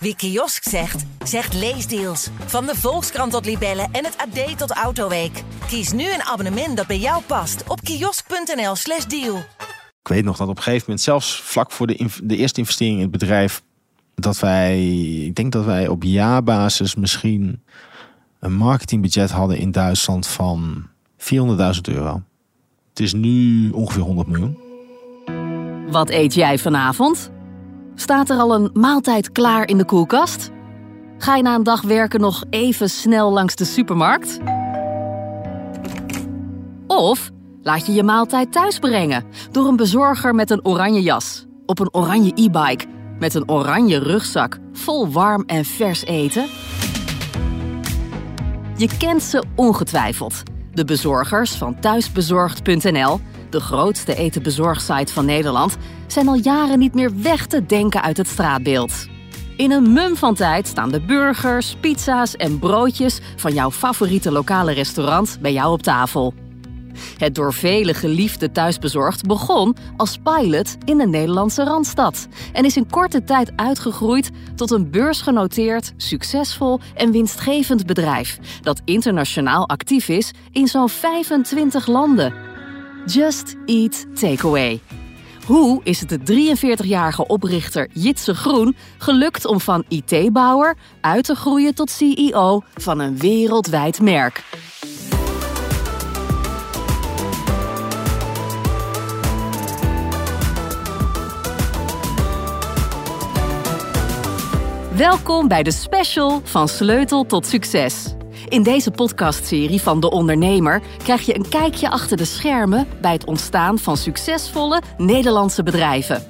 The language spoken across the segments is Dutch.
Wie kiosk zegt, zegt leesdeals. Van de Volkskrant tot Libellen en het AD tot Autoweek. Kies nu een abonnement dat bij jou past op kiosk.nl/slash deal. Ik weet nog dat op een gegeven moment, zelfs vlak voor de, inv- de eerste investering in het bedrijf, dat wij, ik denk dat wij op jaarbasis misschien een marketingbudget hadden in Duitsland van 400.000 euro. Het is nu ongeveer 100 miljoen. Wat eet jij vanavond? Staat er al een maaltijd klaar in de koelkast? Ga je na een dag werken nog even snel langs de supermarkt? Of laat je je maaltijd thuis brengen door een bezorger met een oranje jas, op een oranje e-bike, met een oranje rugzak vol warm en vers eten? Je kent ze ongetwijfeld. De bezorgers van thuisbezorgd.nl, de grootste etenbezorgsite van Nederland, zijn al jaren niet meer weg te denken uit het straatbeeld. In een mum van tijd staan de burgers, pizza's en broodjes van jouw favoriete lokale restaurant bij jou op tafel. Het door velen geliefde thuisbezorgd begon als pilot in de Nederlandse Randstad en is in korte tijd uitgegroeid tot een beursgenoteerd, succesvol en winstgevend bedrijf dat internationaal actief is in zo'n 25 landen. Just Eat Takeaway. Hoe is het de 43-jarige oprichter Jitse Groen gelukt om van IT-bouwer uit te groeien tot CEO van een wereldwijd merk? Welkom bij de special van Sleutel tot Succes. In deze podcastserie van De Ondernemer krijg je een kijkje achter de schermen bij het ontstaan van succesvolle Nederlandse bedrijven.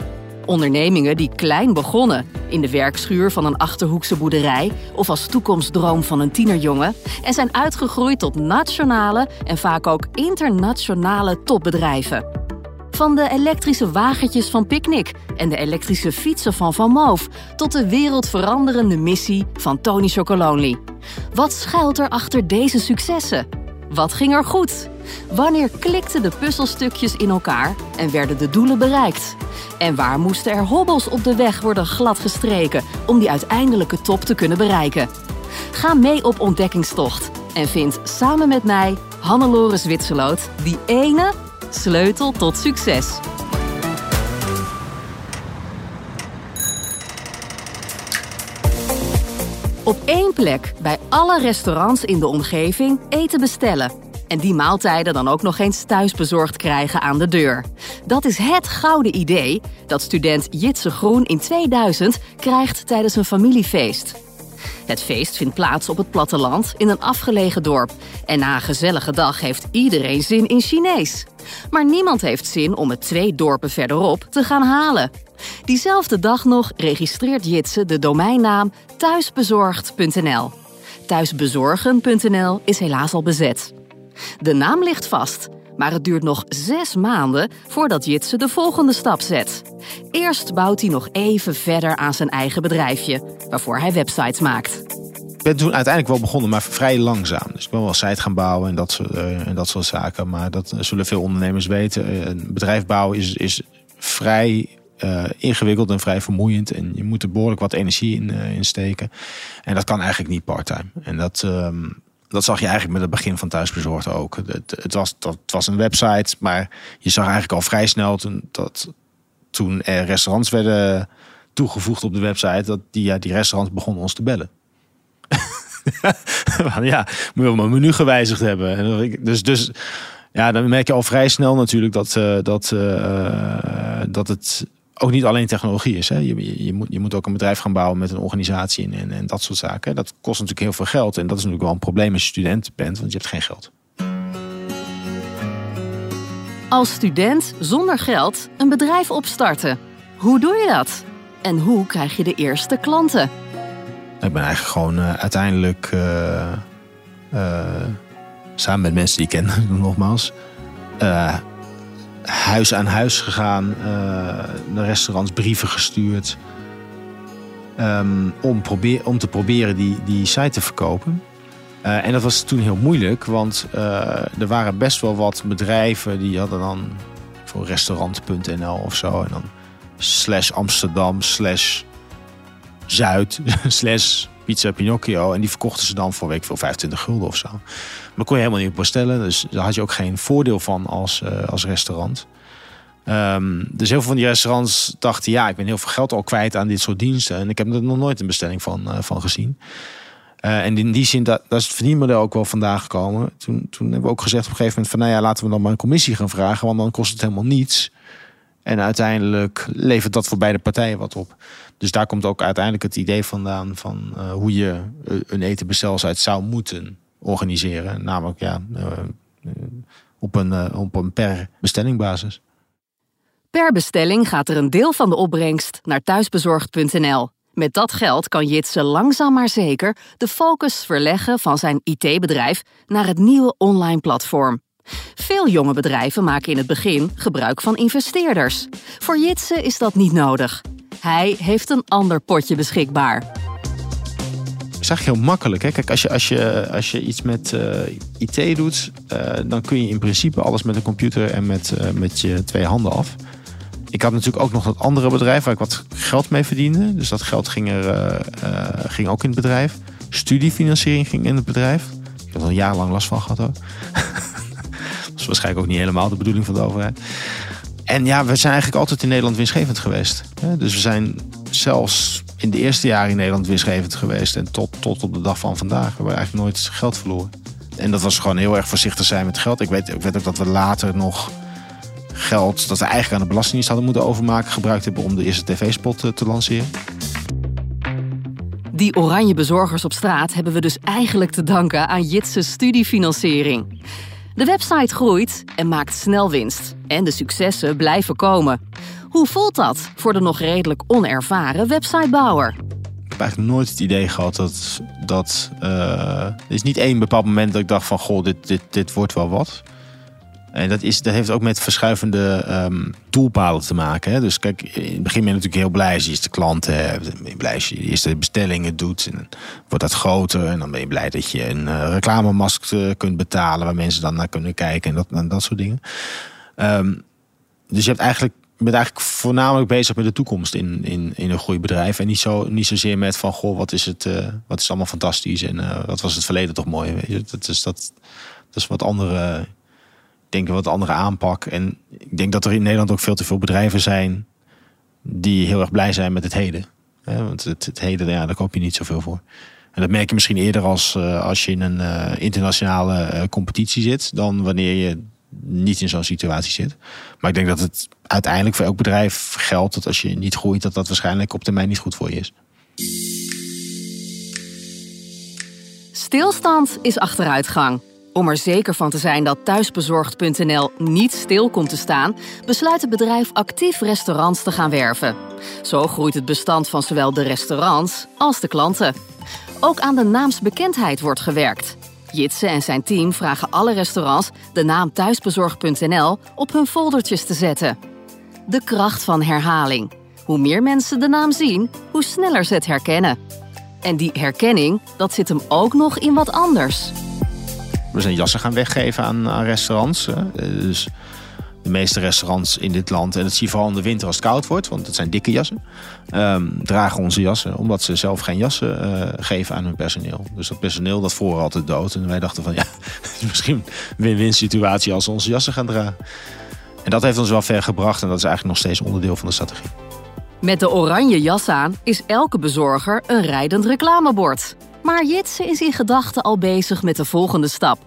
Ondernemingen die klein begonnen, in de werkschuur van een achterhoekse boerderij of als toekomstdroom van een tienerjongen, en zijn uitgegroeid tot nationale en vaak ook internationale topbedrijven. Van de elektrische wagentjes van Picnic en de elektrische fietsen van Van Moof... tot de wereldveranderende missie van Tony Chocolonely. Wat schuilt er achter deze successen? Wat ging er goed? Wanneer klikten de puzzelstukjes in elkaar en werden de doelen bereikt? En waar moesten er hobbels op de weg worden gladgestreken... om die uiteindelijke top te kunnen bereiken? Ga mee op ontdekkingstocht en vind samen met mij, Hannelore Zwitserloot... die ene sleutel tot succes. Op één plek bij alle restaurants in de omgeving eten bestellen. En die maaltijden dan ook nog eens thuisbezorgd krijgen aan de deur. Dat is het gouden idee dat student Jitse Groen in 2000 krijgt tijdens een familiefeest. Het feest vindt plaats op het platteland in een afgelegen dorp. En na een gezellige dag heeft iedereen zin in Chinees. Maar niemand heeft zin om het twee dorpen verderop te gaan halen. Diezelfde dag nog registreert Jitse de domeinnaam thuisbezorgd.nl. Thuisbezorgen.nl is helaas al bezet. De naam ligt vast, maar het duurt nog zes maanden voordat Jitse de volgende stap zet. Eerst bouwt hij nog even verder aan zijn eigen bedrijfje, waarvoor hij websites maakt. Ik ben toen uiteindelijk wel begonnen, maar vrij langzaam. Dus ik ben wel site gaan bouwen en dat soort, eh, dat soort zaken. Maar dat zullen veel ondernemers weten. Eh, Een bedrijf bouwen is, is vrij eh, ingewikkeld en vrij vermoeiend. En je moet er behoorlijk wat energie in, in steken. En dat kan eigenlijk niet part-time. En dat, ehm, dat zag je eigenlijk met het begin van Thuisbezorgd ook. Het, het, was, dat, was een website, maar je zag eigenlijk al vrij snel toen, dat toen er restaurants werden toegevoegd op de website, dat die, ja, die restaurants begonnen ons te bellen. Ja, moet je wel mijn menu gewijzigd hebben. Dus, dus ja, dan merk je al vrij snel natuurlijk dat, eh, dat, eh, dat het ook niet alleen technologie is. Hè. Je, je, je moet, je moet ook een bedrijf gaan bouwen met een organisatie en, en, en dat soort zaken. Dat kost natuurlijk heel veel geld. En dat is natuurlijk wel een probleem als je student bent, want je hebt geen geld. Als student zonder geld een bedrijf opstarten. Hoe doe je dat? En hoe krijg je de eerste klanten? Ik ben eigenlijk gewoon eh, uiteindelijk eh, eh, samen met mensen die ik ken, nogmaals, huis aan huis gegaan, eh naar restaurants brieven gestuurd. ehm, om, om te proberen die, die site te verkopen. Eh, en dat was toen heel moeilijk, want eh, er waren best wel wat bedrijven die hadden dan voor restaurant.nl of zo. En dan slash Amsterdam slash Zuid slash Pizza Pinocchio. En die verkochten ze dan voor week veel 25 gulden of zo. Maar kon je helemaal niet bestellen. Dus daar had je ook geen voordeel van als, uh, als restaurant. Um, dus heel veel van die restaurants dachten... ja, ik ben heel veel geld al kwijt aan dit soort diensten. En ik heb er nog nooit een bestelling van, uh, van gezien. Uh, en in die zin, dat, dat is het verdienmodel ook wel vandaag gekomen. Toen, toen hebben we ook gezegd op een gegeven moment... van nou ja, laten we dan maar een commissie gaan vragen... want dan kost het helemaal niets... En uiteindelijk levert dat voor beide partijen wat op. Dus daar komt ook uiteindelijk het idee vandaan van hoe je een etenbestelsite zou moeten organiseren. Namelijk ja, uh, op, een, uh, op een per bestellingbasis. Per bestelling gaat er een deel van de opbrengst naar thuisbezorgd.nl. Met dat geld kan Jitse langzaam maar zeker de focus verleggen van zijn IT-bedrijf naar het nieuwe online platform. Veel jonge bedrijven maken in het begin gebruik van investeerders. Voor Jitse is dat niet nodig. Hij heeft een ander potje beschikbaar. Is eigenlijk heel makkelijk. Hè? Kijk, als je, als je, als je iets met uh, IT doet, uh, dan kun je in principe alles met een computer en met, uh, met je twee handen af. Ik had natuurlijk ook nog dat andere bedrijf waar ik wat geld mee verdiende. Dus dat geld ging, er, ging ook in het bedrijf. Studiefinanciering ging in het bedrijf. Ik een jaar lang last van gehad ook. dat is waarschijnlijk ook niet helemaal de bedoeling van de overheid. En ja, we zijn eigenlijk altijd in Nederland winstgevend geweest. Dus we zijn zelfs in de eerste jaren in Nederland winstgevend geweest. En tot, tot op de dag van vandaag. We hebben eigenlijk nooit geld verloren. En dat was gewoon heel erg voorzichtig zijn met geld. Ik weet, ik weet ook dat we later nog geld dat we eigenlijk aan de Belastingdienst hadden moeten overmaken... gebruikt hebben om de eerste tv-spot te lanceren. Die oranje bezorgers op straat hebben we dus eigenlijk te danken aan Jitse studiefinanciering. De website groeit en maakt snel winst. En de successen blijven komen. Hoe voelt dat voor de nog redelijk onervaren websitebouwer? Ik heb eigenlijk nooit het idee gehad dat. dat uh, er is niet één bepaald moment dat ik dacht van goh, dit, dit, dit wordt wel wat. En dat, is, dat heeft ook met verschuivende um, te maken. Hè? Dus kijk, in het begin ben je natuurlijk heel blij als je eerst de klanten hebt. Ben je blij als je de eerste bestellingen doet. En dan wordt dat groter. En dan ben je blij dat je een uh, reclamemask uh, kunt betalen. Waar mensen dan naar kunnen kijken. En dat, dat soort dingen. Um, dus je hebt eigenlijk, bent eigenlijk voornamelijk bezig met de toekomst in, in, in een groeibedrijf. En niet, zo, niet zozeer met van, goh, wat is het, uh, wat is allemaal fantastisch. En wat was het verleden toch mooi. Dat, is, dat, dat is wat andere denk een wat andere aanpak. En ik denk dat er in Nederland ook veel te veel bedrijven zijn die heel erg blij zijn met het heden. want het, het, heden, ja, daar koop je niet zoveel voor. En dat merk je misschien eerder als, uh, als je in een internationale competitie zit, dan wanneer je niet in zo'n situatie zit. Maar ik denk dat het uiteindelijk voor elk bedrijf geldt dat als je niet groeit, dat dat waarschijnlijk op termijn niet goed voor je is. Stilstand is achteruitgang. Om er zeker van te zijn dat thuisbezorgd.nl niet stil komt te staan, besluit het bedrijf actief restaurants te gaan werven. Zo groeit het bestand van zowel de restaurants als de klanten. Ook aan de naamsbekendheid wordt gewerkt. Jitse en zijn team vragen alle restaurants de naam thuisbezorgd.nl op hun foldertjes te zetten. De kracht van herhaling. Hoe meer mensen de naam zien, hoe sneller ze het herkennen. En die herkenning, dat zit hem ook nog in wat anders. We zijn jassen gaan weggeven aan, aan restaurants. Dus de meeste restaurants in dit land, en dat zie je vooral in de winter als het koud wordt, want het zijn dikke jassen, um, dragen onze jassen omdat ze zelf geen jassen uh, geven aan hun personeel. Dus dat personeel dat voor altijd dood. En wij dachten van ja, misschien win-win situatie als ze onze jassen gaan dragen. En dat heeft ons wel ver gebracht en dat is eigenlijk nog steeds onderdeel van de strategie. Met de oranje jas aan is elke bezorger een rijdend reclamebord. Maar Jitse is in gedachten al bezig met de volgende stap.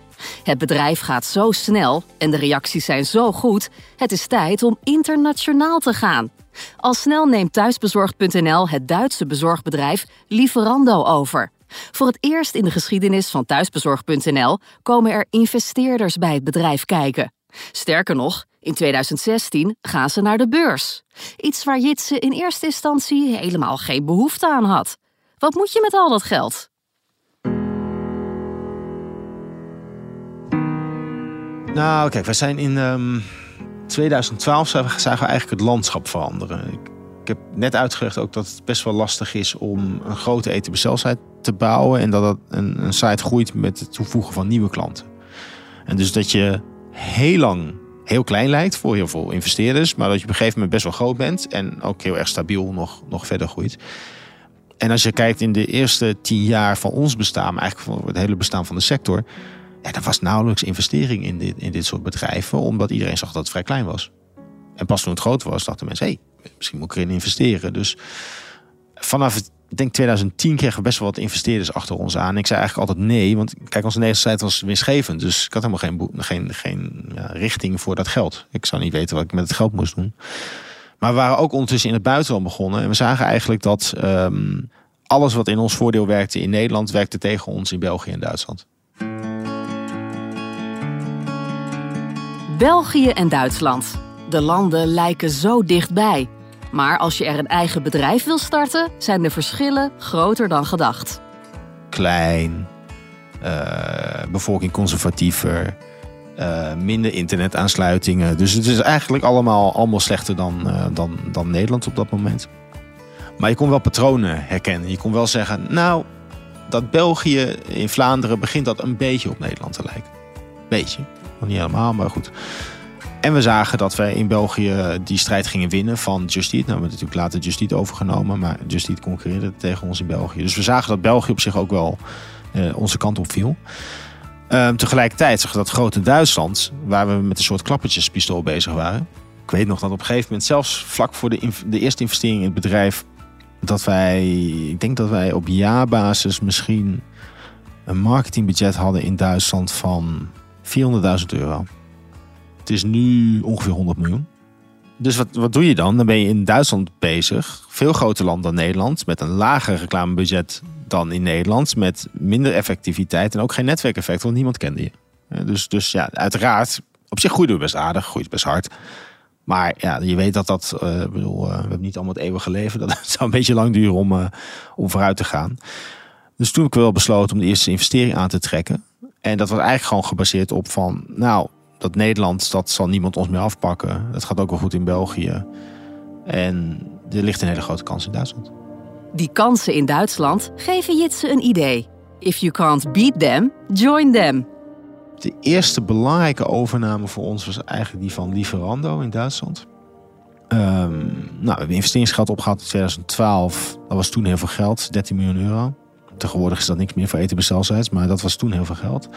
Het bedrijf gaat zo snel en de reacties zijn zo goed, het is tijd om internationaal te gaan. Al snel neemt thuisbezorgd.nl het Duitse bezorgbedrijf Lieferando over. Voor het eerst in de geschiedenis van thuisbezorgd.nl komen er investeerders bij het bedrijf kijken. Sterker nog, in 2016 gaan ze naar de beurs. Iets waar Jitse in eerste instantie helemaal geen behoefte aan had. Wat moet je met al dat geld? Nou, kijk, wij zijn in um, 2012 zagen we eigenlijk het landschap veranderen. Ik, ik, heb net uitgelegd ook dat het best wel lastig is om een grote etenbestelsite te bouwen. En dat het een, een site groeit met het toevoegen van nieuwe klanten. En dus dat je heel lang heel klein lijkt voor heel veel investeerders. Maar dat je op een gegeven moment best wel groot bent. En ook heel erg stabiel nog, nog verder groeit. En als je kijkt in de eerste tien jaar van ons bestaan, maar eigenlijk van het hele bestaan van de sector, ja, er was nauwelijks investering in dit, in dit soort bedrijven, omdat iedereen zag dat het vrij klein was. En pas toen het groter was, dachten mensen, hé, hey, misschien moet ik erin investeren. Dus vanaf, ik denk 2010 kregen we best wel wat investeerders achter ons aan. Ik zei eigenlijk altijd nee, want kijk, onze Nederlandse tijd was winstgevend. Dus ik had helemaal geen, geen, geen ja, richting voor dat geld. Ik zou niet weten wat ik met het geld moest doen. Maar we waren ook ondertussen in het buitenland begonnen. En we zagen eigenlijk dat um, alles wat in ons voordeel werkte in Nederland, werkte tegen ons in België en Duitsland. België en Duitsland. De landen lijken zo dichtbij. Maar als je er een eigen bedrijf wil starten, zijn de verschillen groter dan gedacht. Klein, uh, bevolking conservatiever, uh, minder internetaansluitingen. Dus het is eigenlijk allemaal, allemaal slechter dan, uh, dan, dan Nederland op dat moment. Maar je kon wel patronen herkennen. Je kon wel zeggen, nou, dat België in Vlaanderen begint dat een beetje op Nederland te lijken. Beetje, niet helemaal, maar goed. En we zagen dat wij in België die strijd gingen winnen van Just Eat. Nou, we hebben natuurlijk later Just Eat overgenomen, maar Just Eat concurreerde tegen ons in België. Dus we zagen dat België op zich ook wel uh, onze kant op viel. Um, tegelijkertijd zag dat grote Duitsland, waar we met een soort klappertjespistool bezig waren. Ik weet nog dat op een gegeven moment, zelfs vlak voor de, de eerste investering in het bedrijf, dat wij, ik denk dat wij op jaarbasis misschien een marketingbudget hadden in Duitsland van 400.000 euro. Het is nu ongeveer 100 miljoen. Dus wat, wat doe je dan? Dan ben je in Duitsland bezig, veel groter land dan Nederland, met een lager reclamebudget dan in Nederland, met minder effectiviteit en ook geen netwerkeffect, want niemand kende je. Dus, dus ja, uiteraard, op zich groeiden we best aardig, groeit best hard. Maar ja, je weet dat dat, uh, bedoel, uh, we hebben niet allemaal het eeuwige leven. Dat zou een beetje lang duren om, uh, om vooruit te gaan. Dus toen heb ik wel besloten om de eerste investering aan te trekken. En dat was eigenlijk gewoon gebaseerd op van, nou, dat Nederland, dat zal niemand ons meer afpakken. Dat gaat ook wel goed in België. En er ligt een hele grote kans in Duitsland. Die kansen in Duitsland geven Jitse een idee. If you can't beat them, join them. De eerste belangrijke overname voor ons was eigenlijk die van Lieferando in Duitsland. Um, nou, we hebben investeringsgeld opgehaald in 2012. Dat was toen heel veel geld, 13 miljoen euro. Tegenwoordig is dat niks meer voor eten maar dat was toen heel veel geld.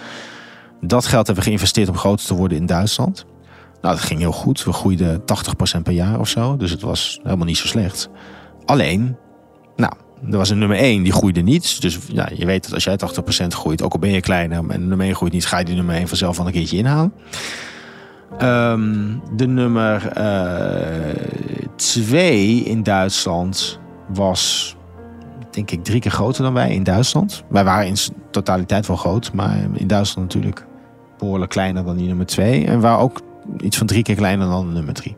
Dat geld hebben we geïnvesteerd om groter te worden in Duitsland. Nou, dat ging heel goed. We groeiden 80% per jaar of zo. Dus het was helemaal niet zo slecht. Alleen, nou, er was een nummer 1 die groeide niet. Dus ja, je weet dat als jij 80% groeit, ook al ben je kleiner en nummer 1 groeit niet, ga je die nummer 1 vanzelf van een keertje inhalen. Um, de nummer 2 uh, in Duitsland was, denk ik, drie keer groter dan wij in Duitsland. Wij waren in totaliteit wel groot, maar in Duitsland natuurlijk behoorlijk kleiner dan die nummer 2. En waren ook iets van drie keer kleiner dan de nummer 3.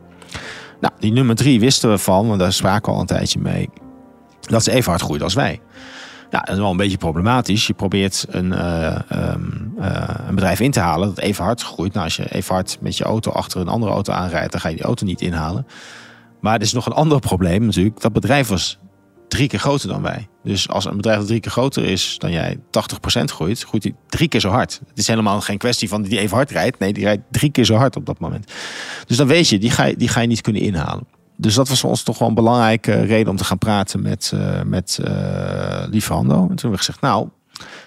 Nou, die nummer 3 wisten we van, want daar spraken we al een tijdje mee dat ze even hard groeien als wij. Ja, dat is wel een beetje problematisch. Je probeert een, uh, um, uh, een bedrijf in te halen dat even hard groeit. Nou, als je even hard met je auto achter een andere auto aanrijdt, dan ga je die auto niet inhalen. Maar er is nog een ander probleem natuurlijk. Dat bedrijf was drie keer groter dan wij. Dus als een bedrijf dat drie keer groter is dan jij 80% groeit, groeit hij drie keer zo hard. Het is helemaal geen kwestie van die even hard rijdt. Nee, die rijdt drie keer zo hard op dat moment. Dus dan weet je, die ga je, die ga je niet kunnen inhalen dus dat was voor ons toch wel een belangrijke reden om te gaan praten met, uh, met uh. En toen hebben we gezegd, nou,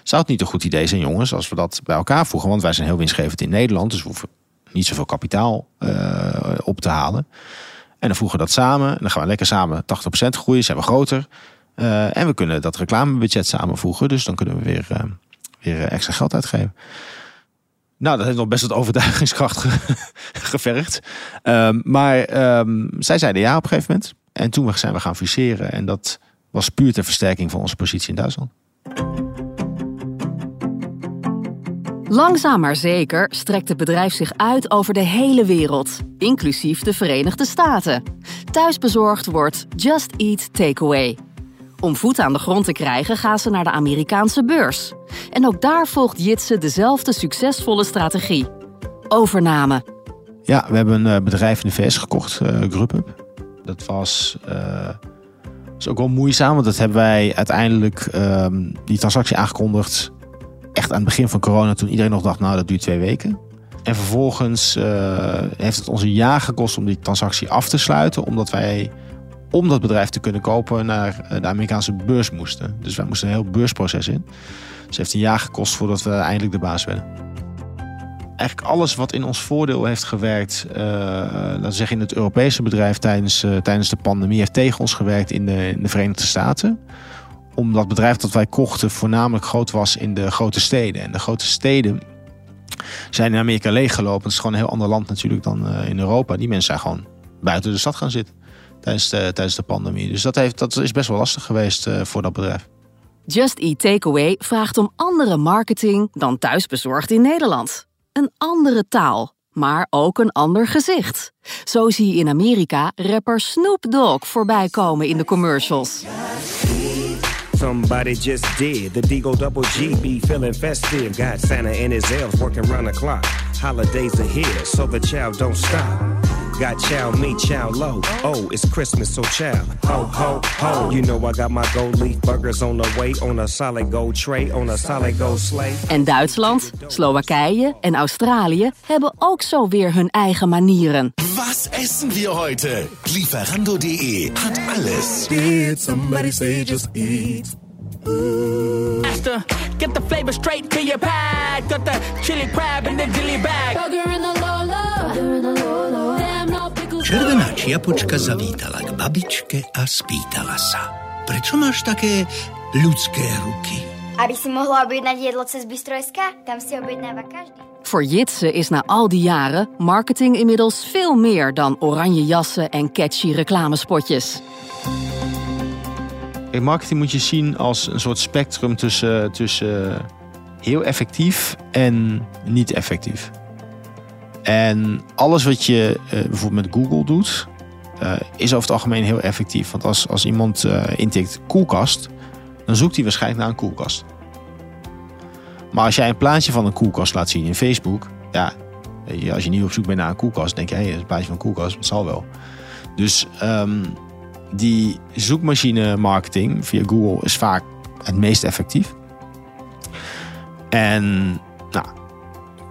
zou het niet een goed idee zijn, jongens, als we dat bij elkaar voegen? Want wij zijn heel winstgevend in Nederland, dus we hoeven niet zoveel kapitaal uh, op te halen. En dan voegen we dat samen. En dan gaan we lekker samen 80% groeien, zijn we groter. en we kunnen dat reclamebudget samenvoegen. Dus dan kunnen we weer, weer extra geld uitgeven. Nou, dat heeft nog best wat overtuigingskracht gevergd. Um, maar um, zij zeiden ja op een gegeven moment. En toen zijn we gaan fuseren. En dat was puur ter versterking van onze positie in Duitsland. Langzaam maar zeker strekt het bedrijf zich uit over de hele wereld, inclusief de Verenigde Staten. Thuisbezorgd wordt Just Eat Takeaway. Om voet aan de grond te krijgen gaan ze naar de Amerikaanse beurs. En ook daar volgt Jitse dezelfde succesvolle strategie. Overname. Ja, we hebben een eh, bedrijf in de VS gekocht, uh, GrubHub. Dat was, uh, was ook wel moeizaam, want dat hebben wij uiteindelijk um, die transactie aangekondigd. Echt aan het begin van corona, toen iedereen nog dacht, nou dat duurt twee weken. En vervolgens uh, heeft het ons een jaar gekost om die transactie af te sluiten, omdat wij om dat bedrijf te kunnen kopen naar de Amerikaanse beurs moesten. Dus wij moesten een heel beursproces in. Dus het heeft een jaar gekost voordat we eindelijk de baas werden. Eigenlijk alles wat in ons voordeel heeft gewerkt, uh, laten we zeggen in het Europese bedrijf tijdens, uh, tijdens de pandemie, heeft tegen ons gewerkt in de, in de Verenigde Staten omdat het bedrijf dat wij kochten voornamelijk groot was in de grote steden. En de grote steden zijn in Amerika leeggelopen. Het is gewoon een heel ander land natuurlijk dan uh, in Europa. Die mensen zijn gewoon buiten de stad gaan zitten tijdens de, tijdens de pandemie. Dus dat, heeft, dat is best wel lastig geweest uh, voor dat bedrijf. Just Eat Takeaway vraagt om andere marketing dan thuisbezorgd in Nederland. Een andere taal, maar ook een ander gezicht. Zo zie je in Amerika rapper Snoop Dogg voorbij komen in de commercials. Somebody just did. The Deagle Double G be feeling festive. Got Santa and his elves working round the clock. Holidays are here, so the child don't stop. Got chow me, chow low. Oh, it's Christmas, so chow. Ho, ho, ho. You know I got my gold leaf burgers on the way. On a solid gold tray, on a solid gold sleigh. En Duitsland, Slowakije en Australië hebben ook zo weer hun eigen manieren. Was essen wir heute? Lieferando.de hat alles. Did somebody say just eat? Master, get the flavor straight to your pad. Got the chili crab in the dilly bag. Burger in the Lola. Burger in the Lola. Červená čiapočka zavítala k babičke a spýtala sa. Prečo máš také ľudské ruky? Aby si mohla objednať jedlo cez Bistro.sk, tam si objednáva každý. Voor Jitse is na al die jaren marketing inmiddels veel meer dan oranje jassen en catchy reclamespotjes. Marketing moet je zien als een soort spectrum tussen, tussen heel effectief en niet effectief. En alles wat je uh, bijvoorbeeld met Google doet, uh, is over het algemeen heel effectief. Want als, als iemand uh, intikt koelkast, dan zoekt hij waarschijnlijk naar een koelkast. Maar als jij een plaatje van een koelkast laat zien in Facebook, ja, als je niet op zoek bent naar een koelkast, denk je, hé, een plaatje van een koelkast, dat zal wel. Dus um, die zoekmachine marketing via Google is vaak het meest effectief. En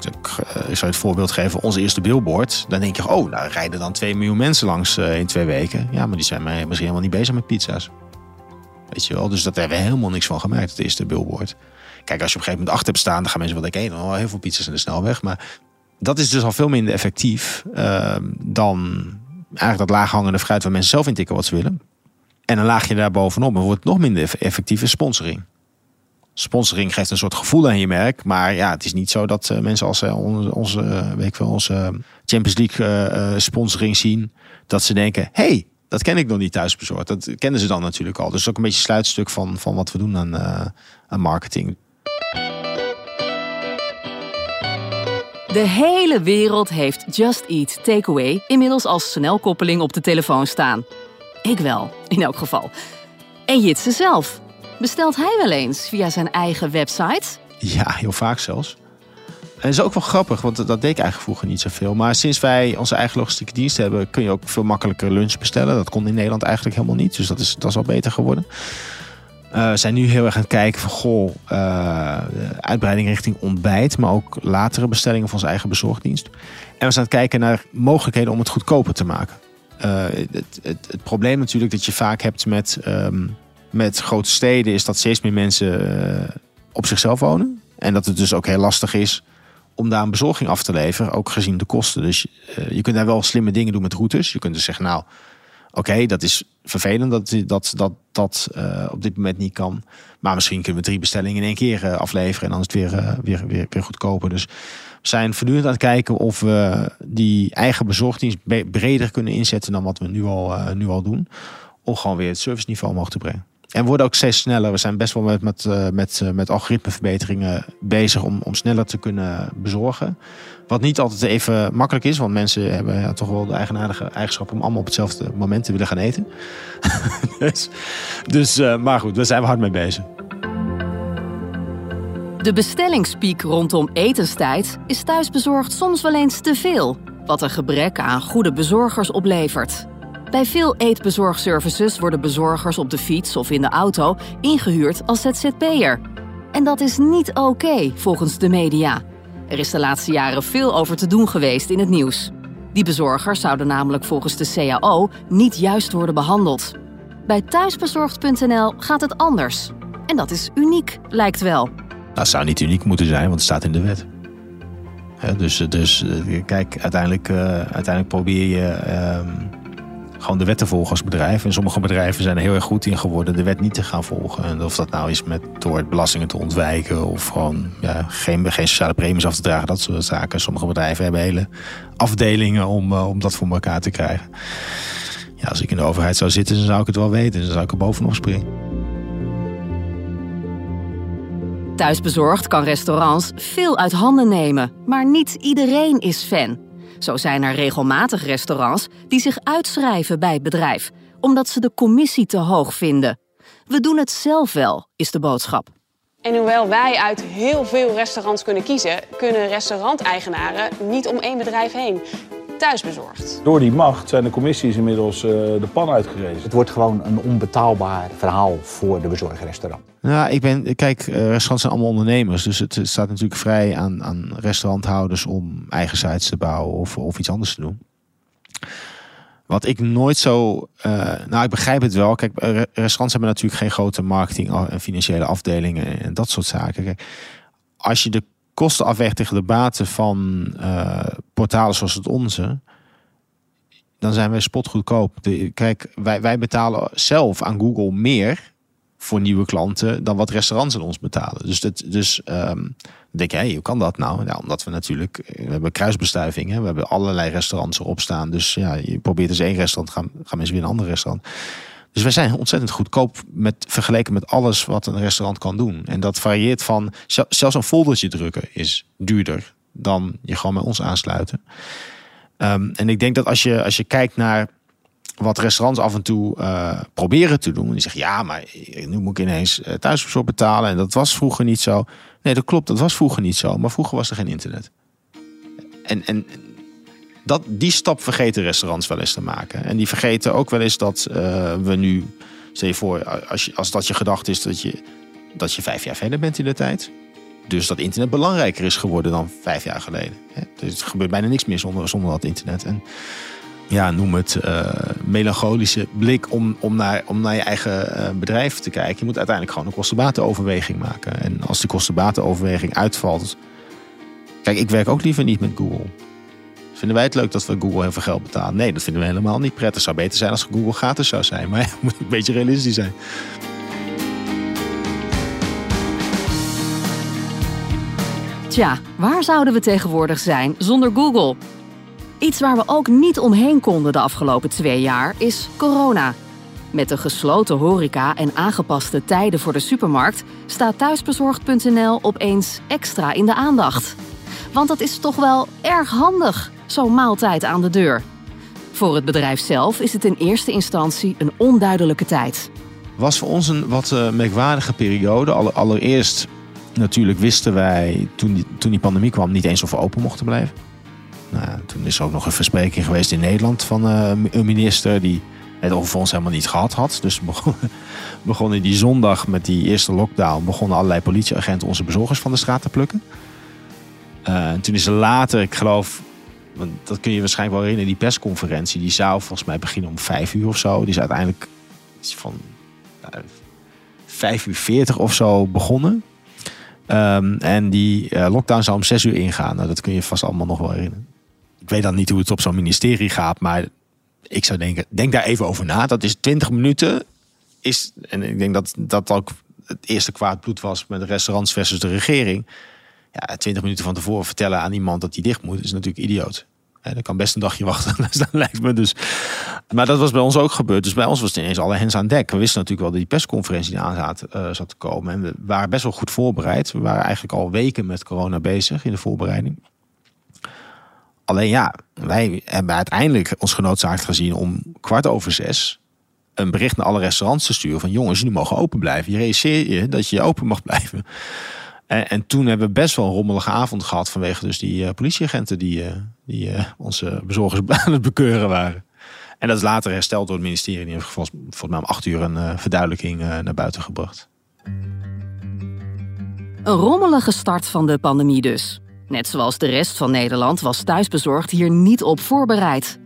ik zal je het voorbeeld geven, onze eerste billboard. Dan denk je, oh, daar rijden dan 2 miljoen mensen langs in twee weken. Ja, maar die zijn misschien helemaal niet bezig met pizza's. Weet je wel, dus dat hebben we helemaal niks van gemerkt, het eerste billboard. Kijk, als je op een gegeven moment achter hebt staan, dan gaan mensen wel denken, hé, hey, heel veel pizza's in de snelweg. Maar dat is dus al veel minder effectief uh, dan eigenlijk dat laaghangende fruit waar mensen zelf intikken wat ze willen. En een laagje daar bovenop, maar wordt nog minder effectief is sponsoring. Sponsoring geeft een soort gevoel aan je merk, maar ja, het is niet zo dat uh, mensen als uh, onze, onze, uh, weet wel, onze Champions League sponsoring zien, dat ze denken, hey, dat ken ik nog niet thuisbezorgd. Dat kennen ze dan natuurlijk al. Dus ook een beetje sluitstuk van, van wat we doen aan, aan marketing. De hele wereld heeft Just Eat Takeaway inmiddels als snelkoppeling op de telefoon staan. Ik wel, in elk geval. En Jitse zelf. Bestelt hij wel eens via zijn eigen website? Ja, heel vaak zelfs. En dat is ook wel grappig, want dat deed ik eigenlijk vroeger niet zoveel. Maar sinds wij onze eigen logistieke dienst hebben, kun je ook veel makkelijker lunch bestellen. Dat kon in Nederland eigenlijk helemaal niet. Dus dat is, dat is al beter geworden. Uh, we zijn nu heel erg aan het kijken van goh, uh, uitbreiding richting ontbijt, maar ook latere bestellingen van onze eigen bezorgdienst. En we zijn aan het kijken naar mogelijkheden om het goedkoper te maken. Uh, het, het, het, probleem natuurlijk dat je vaak hebt met, um, met grote steden is dat steeds meer mensen op zichzelf wonen. En dat het dus ook heel lastig is om daar een bezorging af te leveren, ook gezien de kosten. Dus je kunt daar wel slimme dingen doen met routes. Je kunt dus zeggen, nou, oké, dat is vervelend dat dat, dat, dat uh, op dit moment niet kan. Maar misschien kunnen we drie bestellingen in één keer afleveren en dan is het weer, weer, weer, weer goedkoper. Dus we zijn voortdurend aan het kijken of we die eigen bezorgdienst breder kunnen inzetten dan wat we nu al, nu al doen. Om gewoon weer het serviceniveau omhoog te brengen. En worden ook steeds sneller. We zijn best wel met, met, met, met algoritmeverbeteringen bezig om, om sneller te kunnen bezorgen. Wat niet altijd even makkelijk is, want mensen hebben ja, toch wel de eigenaardige eigenschap om allemaal op hetzelfde moment te willen gaan eten. dus, dus uh, maar goed, daar zijn we hard mee bezig. De bestellingspiek rondom etenstijd is thuisbezorgd soms wel eens te veel, wat een gebrek aan goede bezorgers oplevert. Bij veel eetbezorgservices worden bezorgers op de fiets of in de auto ingehuurd als ZZP'er. En dat is niet oké, volgens de media. Er is de laatste jaren veel over te doen geweest in het nieuws. Die bezorgers zouden namelijk volgens de CAO niet juist worden behandeld. Bij thuisbezorgd.nl gaat het anders. En dat is uniek, lijkt wel. Dat zou niet uniek moeten zijn, want het staat in de wet. Dus, dus eh, kijk, uiteindelijk, eh, uiteindelijk probeer je ehm, gewoon de wet te volgen als bedrijf. En sommige bedrijven zijn er heel erg goed in geworden de wet niet te gaan volgen. En of dat nou is met, door belastingen te ontwijken of gewoon ja, geen, geen sociale premies af te dragen, dat soort zaken. Sommige bedrijven hebben hele afdelingen om, eh, om dat voor elkaar te krijgen. Ja, als ik in de overheid zou zitten, dan zou ik het wel weten. Dan zou ik er bovenop springen. Thuisbezorgd kan restaurants veel uit handen nemen, maar niet iedereen is fan. Zo zijn er regelmatig restaurants die zich uitschrijven bij het bedrijf, omdat ze de commissie te hoog vinden. We doen het zelf wel, is de boodschap. En hoewel wij uit heel veel restaurants kunnen kiezen, kunnen restauranteigenaren niet om één bedrijf heen. Thuisbezorgd. Door die macht zijn de commissies inmiddels uh, de pan uitgerezen. Het wordt gewoon een onbetaalbaar verhaal voor de bezorgerrestaurant. Nou, ik ben, kijk, restaurants zijn allemaal ondernemers. Dus het staat natuurlijk vrij aan, aan restauranthouders om eigen sites te bouwen of, of iets anders te doen. Wat ik nooit zo. Uh, nou, ik begrijp het wel. Kijk, restaurants hebben natuurlijk geen grote marketing en financiële afdelingen en dat soort zaken. Kijk, als je de kosten afweegt tegen de baten van uh, portalen zoals het onze, dan zijn wij spotgoedkoop. De, kijk, wij, wij betalen zelf aan Google meer voor nieuwe klanten dan wat restaurants aan ons betalen. Dus, dat, dus um, denk hey, hoe kan dat nou? Omdat we natuurlijk, we hebben kruisbestuiving, hè? we hebben allerlei restaurants erop staan. Dus ja, je probeert dus één restaurant, gaan, gaan mensen weer een ander restaurant. Dus wij zijn ontzettend goedkoop met, vergeleken met alles wat een restaurant kan doen. En dat varieert van, zelfs een foldertje drukken is duurder dan je gewoon bij ons aansluiten. Um, en ik denk dat als je, als je kijkt naar wat restaurants af en toe uh, proberen te doen. Die zeggen, ja, maar nu moet ik ineens uh, thuisbezorgd betalen. En dat was vroeger niet zo. Nee, dat klopt, dat was vroeger niet zo. Maar vroeger was er geen internet. En, en dat, die stap vergeten restaurants wel eens te maken. En die vergeten ook wel eens dat uh, we nu... Stel je voor, als, je, als dat je gedacht is dat je, dat je vijf jaar verder bent in de tijd... Dus dat internet belangrijker is geworden dan vijf jaar geleden. Dus er gebeurt bijna niks meer zonder, zonder dat internet. En ja, noem het uh, melancholische blik om, om, naar, om naar je eigen uh, bedrijf te kijken. Je moet uiteindelijk gewoon een kostenbatenoverweging maken. En als die kostenbatenoverweging uitvalt. Kijk, ik werk ook liever niet met Google. Vinden wij het leuk dat we Google heel veel geld betalen? Nee, dat vinden we helemaal niet prettig. Het zou beter zijn als Google gratis zou zijn. Maar het moet een beetje realistisch zijn. Tja, waar zouden we tegenwoordig zijn zonder Google? Iets waar we ook niet omheen konden de afgelopen twee jaar is corona. Met de gesloten horeca en aangepaste tijden voor de supermarkt staat thuisbezorgd.nl opeens extra in de aandacht. Want dat is toch wel erg handig, zo'n maaltijd aan de deur. Voor het bedrijf zelf is het in eerste instantie een onduidelijke tijd. Was voor ons een wat uh, merkwaardige periode. Allereerst natuurlijk wisten wij toen die, toen die pandemie kwam niet eens of we open mochten blijven. Nou, toen is er ook nog een verspreking geweest in Nederland van uh, een minister die het over ons helemaal niet gehad had. Dus begonnen, begonnen die zondag met die eerste lockdown, begonnen allerlei politieagenten onze bezorgers van de straat te plukken. Uh, en toen is er later, ik geloof, want dat kun je waarschijnlijk wel herinneren, die persconferentie, die zou volgens mij beginnen om vijf uur of zo. Die is uiteindelijk van vijf uur veertig of zo begonnen. Um, en die uh, lockdown zou om zes uur ingaan. Nou, dat kun je vast allemaal nog wel herinneren. Ik weet dan niet hoe het op zo'n ministerie gaat, maar ik zou denken, denk daar even over na. Dat is 20 minuten. Is, en ik denk dat dat ook het eerste kwaad bloed was met de restaurants versus de regering. Ja, 20 minuten van tevoren vertellen aan iemand dat hij dicht moet, is natuurlijk idioot. Ja, dat kan best een dagje wachten, dat lijkt me dus. Maar dat was bij ons ook gebeurd. Dus bij ons was het ineens alle hens aan dek. We wisten natuurlijk wel dat die persconferentie aan zat, uh, zat te komen. En we waren best wel goed voorbereid. We waren eigenlijk al weken met corona bezig in de voorbereiding. Alleen ja, wij hebben uiteindelijk ons genoodzaakt gezien om kwart over zes een bericht naar alle restaurants te sturen van jongens, jullie mogen open blijven. Je realiseer je dat je open mag blijven. En, en, toen hebben we best wel een rommelige avond gehad vanwege dus die uh, politieagenten die, uh, die onze bezorgers aan het bekeuren waren. En dat is later hersteld door het ministerie. Die heeft volgens, mij om acht uur een verduidelijking naar buiten gebracht. Een rommelige start van de pandemie dus. Net zoals de rest van Nederland was thuisbezorgd hier niet op voorbereid.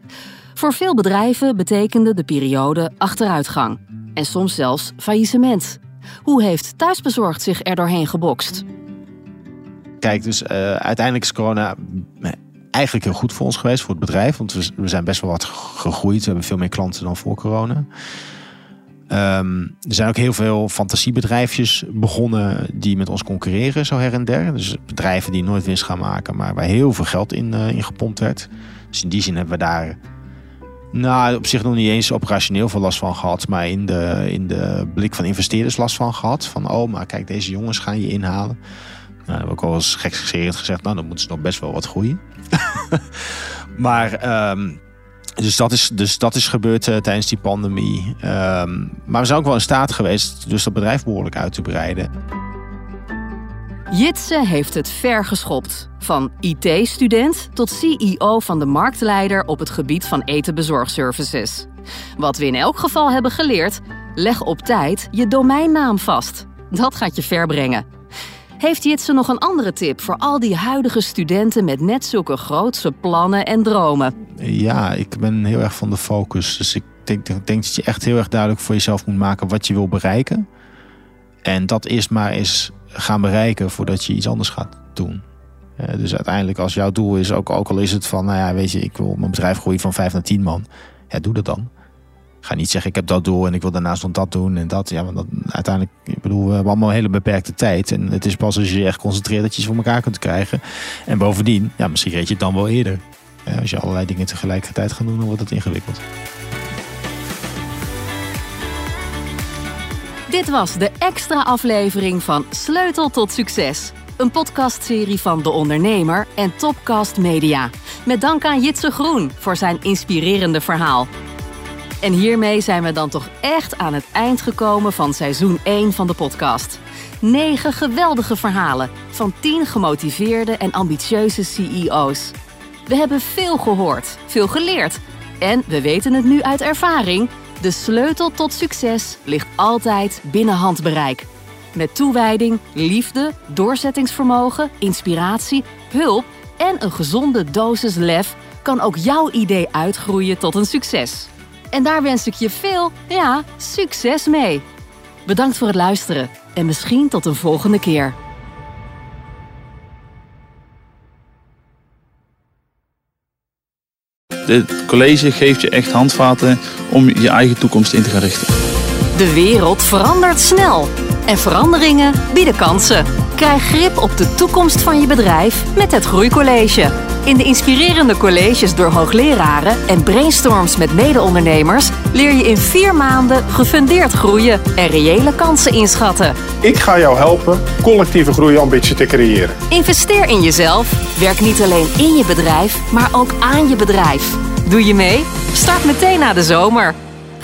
Voor veel bedrijven betekende de periode achteruitgang en soms zelfs faillissement. Hoe heeft thuisbezorgd zich er doorheen gebokst? Kijk, dus uh, uiteindelijk is corona eigenlijk heel goed voor ons geweest, voor het bedrijf. Want we, we zijn best wel wat gegroeid. We hebben veel meer klanten dan voor corona. Um, er zijn ook heel veel fantasiebedrijfjes begonnen die met ons concurreren, zo her en der. Dus bedrijven die nooit winst gaan maken, maar waar heel veel geld in, uh, in gepompt werd. Dus in die zin hebben we daar nou, op zich nog niet eens operationeel veel last van gehad, maar in de, in de blik van investeerders last van gehad. Van, oh, maar kijk, deze jongens gaan je inhalen. Nou, hebben we ook al eens gekscherend gezegd, nou, dan moeten ze nog best wel wat groeien. maar, um, dus, dat is, dus dat is gebeurd uh, tijdens die pandemie. Um, maar we zijn ook wel in staat geweest dus dat bedrijf behoorlijk uit te breiden. Jitse heeft het ver geschopt. Van IT-student tot CEO van de marktleider op het gebied van etenbezorgservices. Wat we in elk geval hebben geleerd, leg op tijd je domeinnaam vast. Dat gaat je ver brengen. Heeft Jitse nog een andere tip voor al die huidige studenten met net zulke grootse plannen en dromen? Ja, ik ben heel erg van de focus. Dus ik denk, dat je echt heel erg duidelijk voor jezelf moet maken wat je wil bereiken. En dat eerst maar eens gaan bereiken voordat je iets anders gaat doen. Uh, dus uiteindelijk, als jouw doel is, ook, ook al is het van, nou ja, weet je, ik wil mijn bedrijf groeien van 5 naar 10 man. Ja, doe dat dan. Ga niet zeggen, ik heb dat doel en ik wil daarnaast nog dat doen en dat. Ja, want dat, uiteindelijk, ik bedoel, we hebben allemaal een hele beperkte tijd. En het is pas als je je echt concentreert dat je iets voor elkaar kunt krijgen. En bovendien, ja, misschien reed je het dan wel eerder. Als je allerlei dingen tegelijkertijd gaat doen, dan wordt het ingewikkeld. Dit was de extra aflevering van Sleutel tot Succes. Een podcastserie van De Ondernemer en Topcast Media. Met dank aan Jitse Groen voor zijn inspirerende verhaal. En hiermee zijn we dan toch echt aan het eind gekomen van seizoen 1 van de podcast. Negen geweldige verhalen van tien gemotiveerde en ambitieuze CEO's. We hebben veel gehoord, veel geleerd. En we weten het nu uit ervaring de sleutel tot succes ligt altijd binnen handbereik. Met toewijding, liefde, doorzettingsvermogen, inspiratie, hulp en een gezonde dosis lef kan ook jouw idee uitgroeien tot een succes. En daar wens ik je veel, ja, succes mee. Bedankt voor het luisteren en misschien tot een volgende keer. Dit college geeft je echt handvaten om je eigen toekomst in te gaan richten. De wereld verandert snel en veranderingen bieden kansen. Krijg grip op de toekomst van je bedrijf met het Groeicollege. In de inspirerende colleges door hoogleraren en brainstorms met mede-ondernemers leer je in vier maanden gefundeerd groeien en reële kansen inschatten. Ik ga jou helpen collectieve groeiambitie te creëren. Investeer in jezelf. Werk niet alleen in je bedrijf, maar ook aan je bedrijf. Doe je mee? Start meteen na de zomer.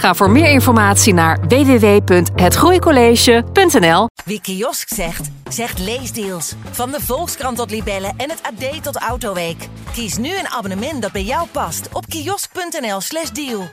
Ga voor meer informatie naar www.hetgroeicollege.nl. Wie kiosk zegt, zegt leesdeals. Van de Volkskrant tot Libellen en het AD tot Autoweek. Kies nu een abonnement dat bij jou past op kiosk.nl/slash deal.